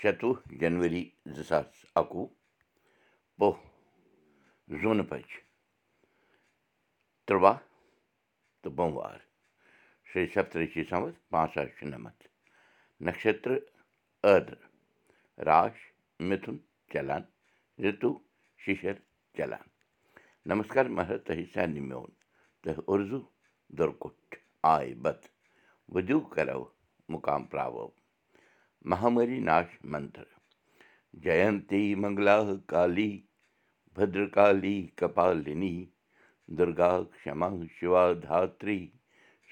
شَتوُہ جنؤری زٕ ساس اَکوُہ پوہ زوٗنہٕ بَجہِ تُرٛواہ تہٕ بوموار شیٚے سَتتٕرشی سَمَتھ پانٛژھ ساس شُنَمَتھ نَشترٕ ٲدرٕ راش مِتھُن چلان رِتوٗ شِشر چلان نمسکار مہراج تۄہہِ سارنٕے میون تۄہہِ اُرزوٗ دُرکُٹھ آے بتہٕ ؤدِو کَرو مُقام پراوو مہامری ناش منتر جینتی منگلا کالی بدرکالی کپالِنی دُرگا کما شِوا دھاتری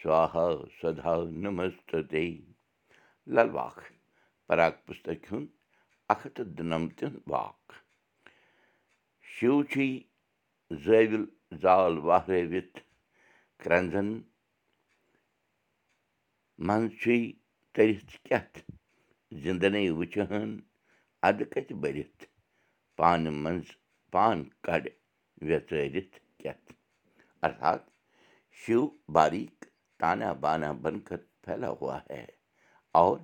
سوہا سدا نمست للواکھ پراک پُستک ہُنٛد اکھ تہٕ دُنَمتن واکھ شِو چھی زٲوِل زال کرٛنزن منٛز چھُے تٔرِتھ کیٛتھ زِندَے وٕچھہن اَدٕ کَتہِ بٔرِتھ؟ پانہٕ منٛز پان کَڑ ویژٲرِتھ کیٛتھ؟ ارتھات شِو باریٖک تانا بانا بنکر پھیلا ہوا ہے اور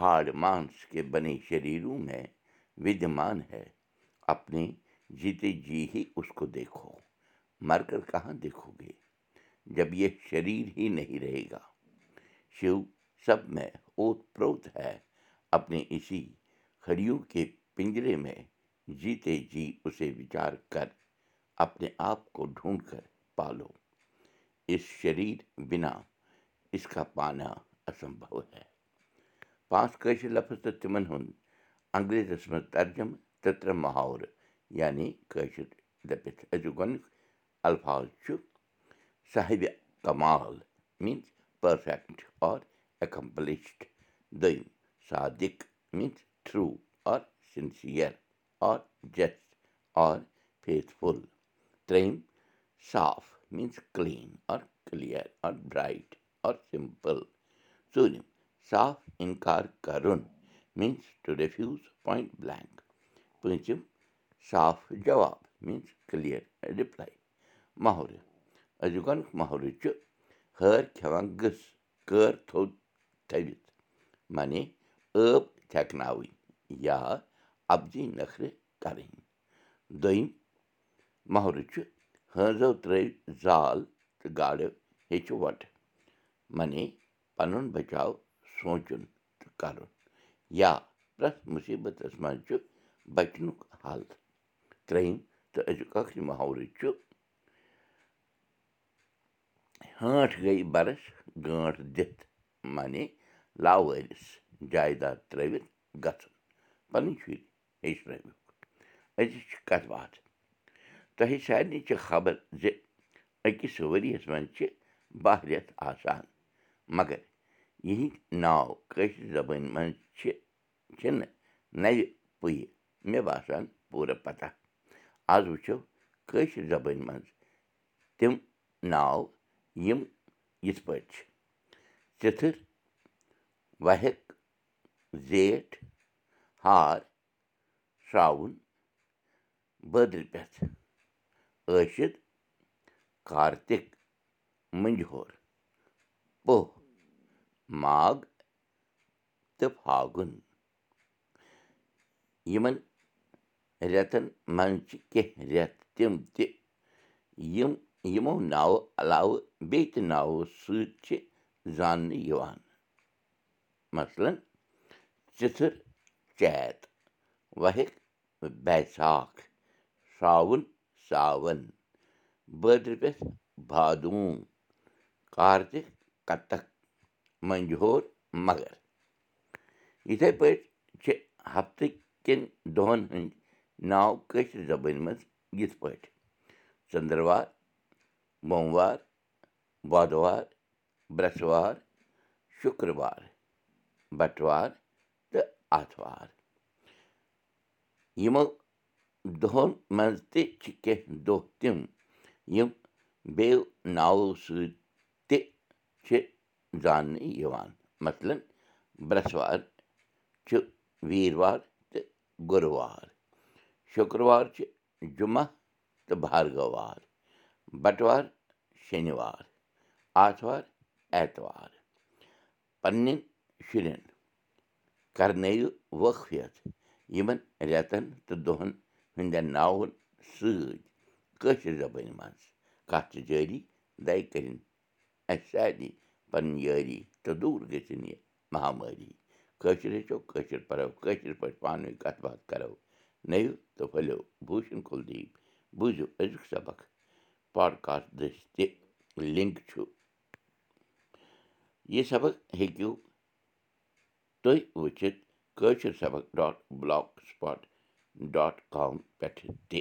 ہاڑ مانس میں ودھمان ہے۔ اپنے جیتے جی ہی اس کو دیکھو۔ مر کر کہاں دیکھو گے؟ جب یہ شریر ہی نہیں رہے گا۔ شیو سب میں اوت پروت ہے اپنے اسی کھڑیوں کے پنجرے میں جیتے جی اسے وچار کر اپنے آپ کو ڈھونڈ کر پالو اس شریر بنا اس کا پانا اسمبھو ہے پانٛژھ کٲشِر لفظ تہٕ تِمن ہُنٛد انگریزس منٛز ترجم تہٕ ترٛےٚ محور یعنی کٲشِر دٔپِتھ أزیُک چھُ صادِق میٖنٕز ٹروٗ اور سِنسِیر جسٹ اور فیتھفُل ترٛیٚیِم صاف میٖنٕز کلیٖن اور کٕلیر اور برٛایٹ سِمپٕل ژوٗرِم صاف اِنکار کَرُن میٖنٕز بٕلینک پوٗنٛژِم صاف جواب میٖنٕز کٕلیر ٲب تھٮ۪کناوٕنۍ یا اَبزی نٔکھرٕ کَرٕنۍ۔ دوٚیِم محرٕ چھُ ہٲنزو ترٲوۍ زال تہٕ گاڈٕ ہیٚچھِ وۄٹہٕ معنی پَنُن بَچاو سونٛچُن تہٕ کَرُن یا پرٛٮ۪تھ مُصیٖبتَس منٛز چھُ بَچنُک حل۔ ترٛیٚیِم تہٕ أزیُک ٲخری محرٕ چھُ ہٲنٛٹھ گٔے بَرس گٲنٛٹھ دِتھ معنی لاوٲرِس جایداد ترٲوِتھ گژھُن پَنٕنۍ شُرۍ ہیٚچھنٲوِکھ أزِچ چھِ کَتھ باتھ تۄہہِ سارنٕے چھِ خبر زِ أکِس ؤرِیَس منٛز چھِ باہ رٮ۪تھ آسان مگر یِہِنٛدۍ ناو کٲشِر زبٲنۍ منٛز چھِ چھِنہٕ نَوِ پُیہِ مےٚ باسان پوٗرٕ پَتہ آز وٕچھو کٲشِر زبٲنۍ منٛز تِم ناو یِم یِتھ پٲٹھۍ چھِ چِتھٕر وَہٮ۪ک زیٹھ ہار شرٛاوُن بٲدرِ پٮ۪تھ ٲشِد کارتِک مٔنٛجہور پوہ ماگ تہٕ پھاگُن یِمن رٮ۪تن منٛز چھِ کینٛہہ رٮ۪تھ تِم تہِ یِم یِمو ناوٕ علاوٕ بیٚیہِ تہِ ناوو سۭتۍ چھِ زاننہٕ یِوان مثلن چِتھٕر چیت وہٮ۪ک بیساکھ شرٛاوُن ساوَن بٲدرِ پٮ۪ٹھ بادوٗن کارتِک کَتَک مٔنٛجہور مگر یِتھَے پٲٹھۍ چھِ ہفتہٕ کٮ۪ن دۄہَن ہٕنٛدۍ ناو کٲشِر زبٲنۍ منٛز یِتھ پٲٹھۍ ژٔنٛدٕروار بوموار بۄدوار برٛٮ۪سوار شُکروار بَٹوار آتھوار یِمو دۄہَن منٛز تہِ چھِ کینٛہہ دۄہ تِم یِم بیٚیو ناوو سۭتۍ تہِ چھِ زاننہٕ یِوان. مثلن برٛٮ۪سوار چھُ ویٖروار تہٕ گُروار. شُکروار چھِ جُمعہ تہٕ بارگوار بَٹوار شنِوار آتھوار ایتوار. پنٛنٮ۪ن شُرٮ۪ن کَرنٲیِو وٲقفِیت یِمن رٮ۪تن تہٕ دۄہن ہٕنٛدٮ۪ن ناوَن سۭتۍ کٲشِر زبٲنۍ منٛز کَتھ چھِ جٲری دَے کٔرِنۍ اَسہِ سارنٕے پَنٕنۍ یٲری تہٕ دوٗر گٔژھِنۍ یہِ مہامٲری کٲشِر ہیٚچھو کٲشِر پَرو کٲشِر پٲٹھۍ پانہٕ ؤنۍ کَتھ باتھ کَرو نٔیِو تہٕ پھٔلِو بوٗشن کُلدیٖپ بوٗزِو أزیُک سبق پاڈکاسٹ دٔسۍ تہِ لِنک چھُ یہِ سبق ہیٚکِو تُہۍ وٕچھِتھ کٲشِر سبق dot blogspot dot com پٮ۪ٹھٕ تہِ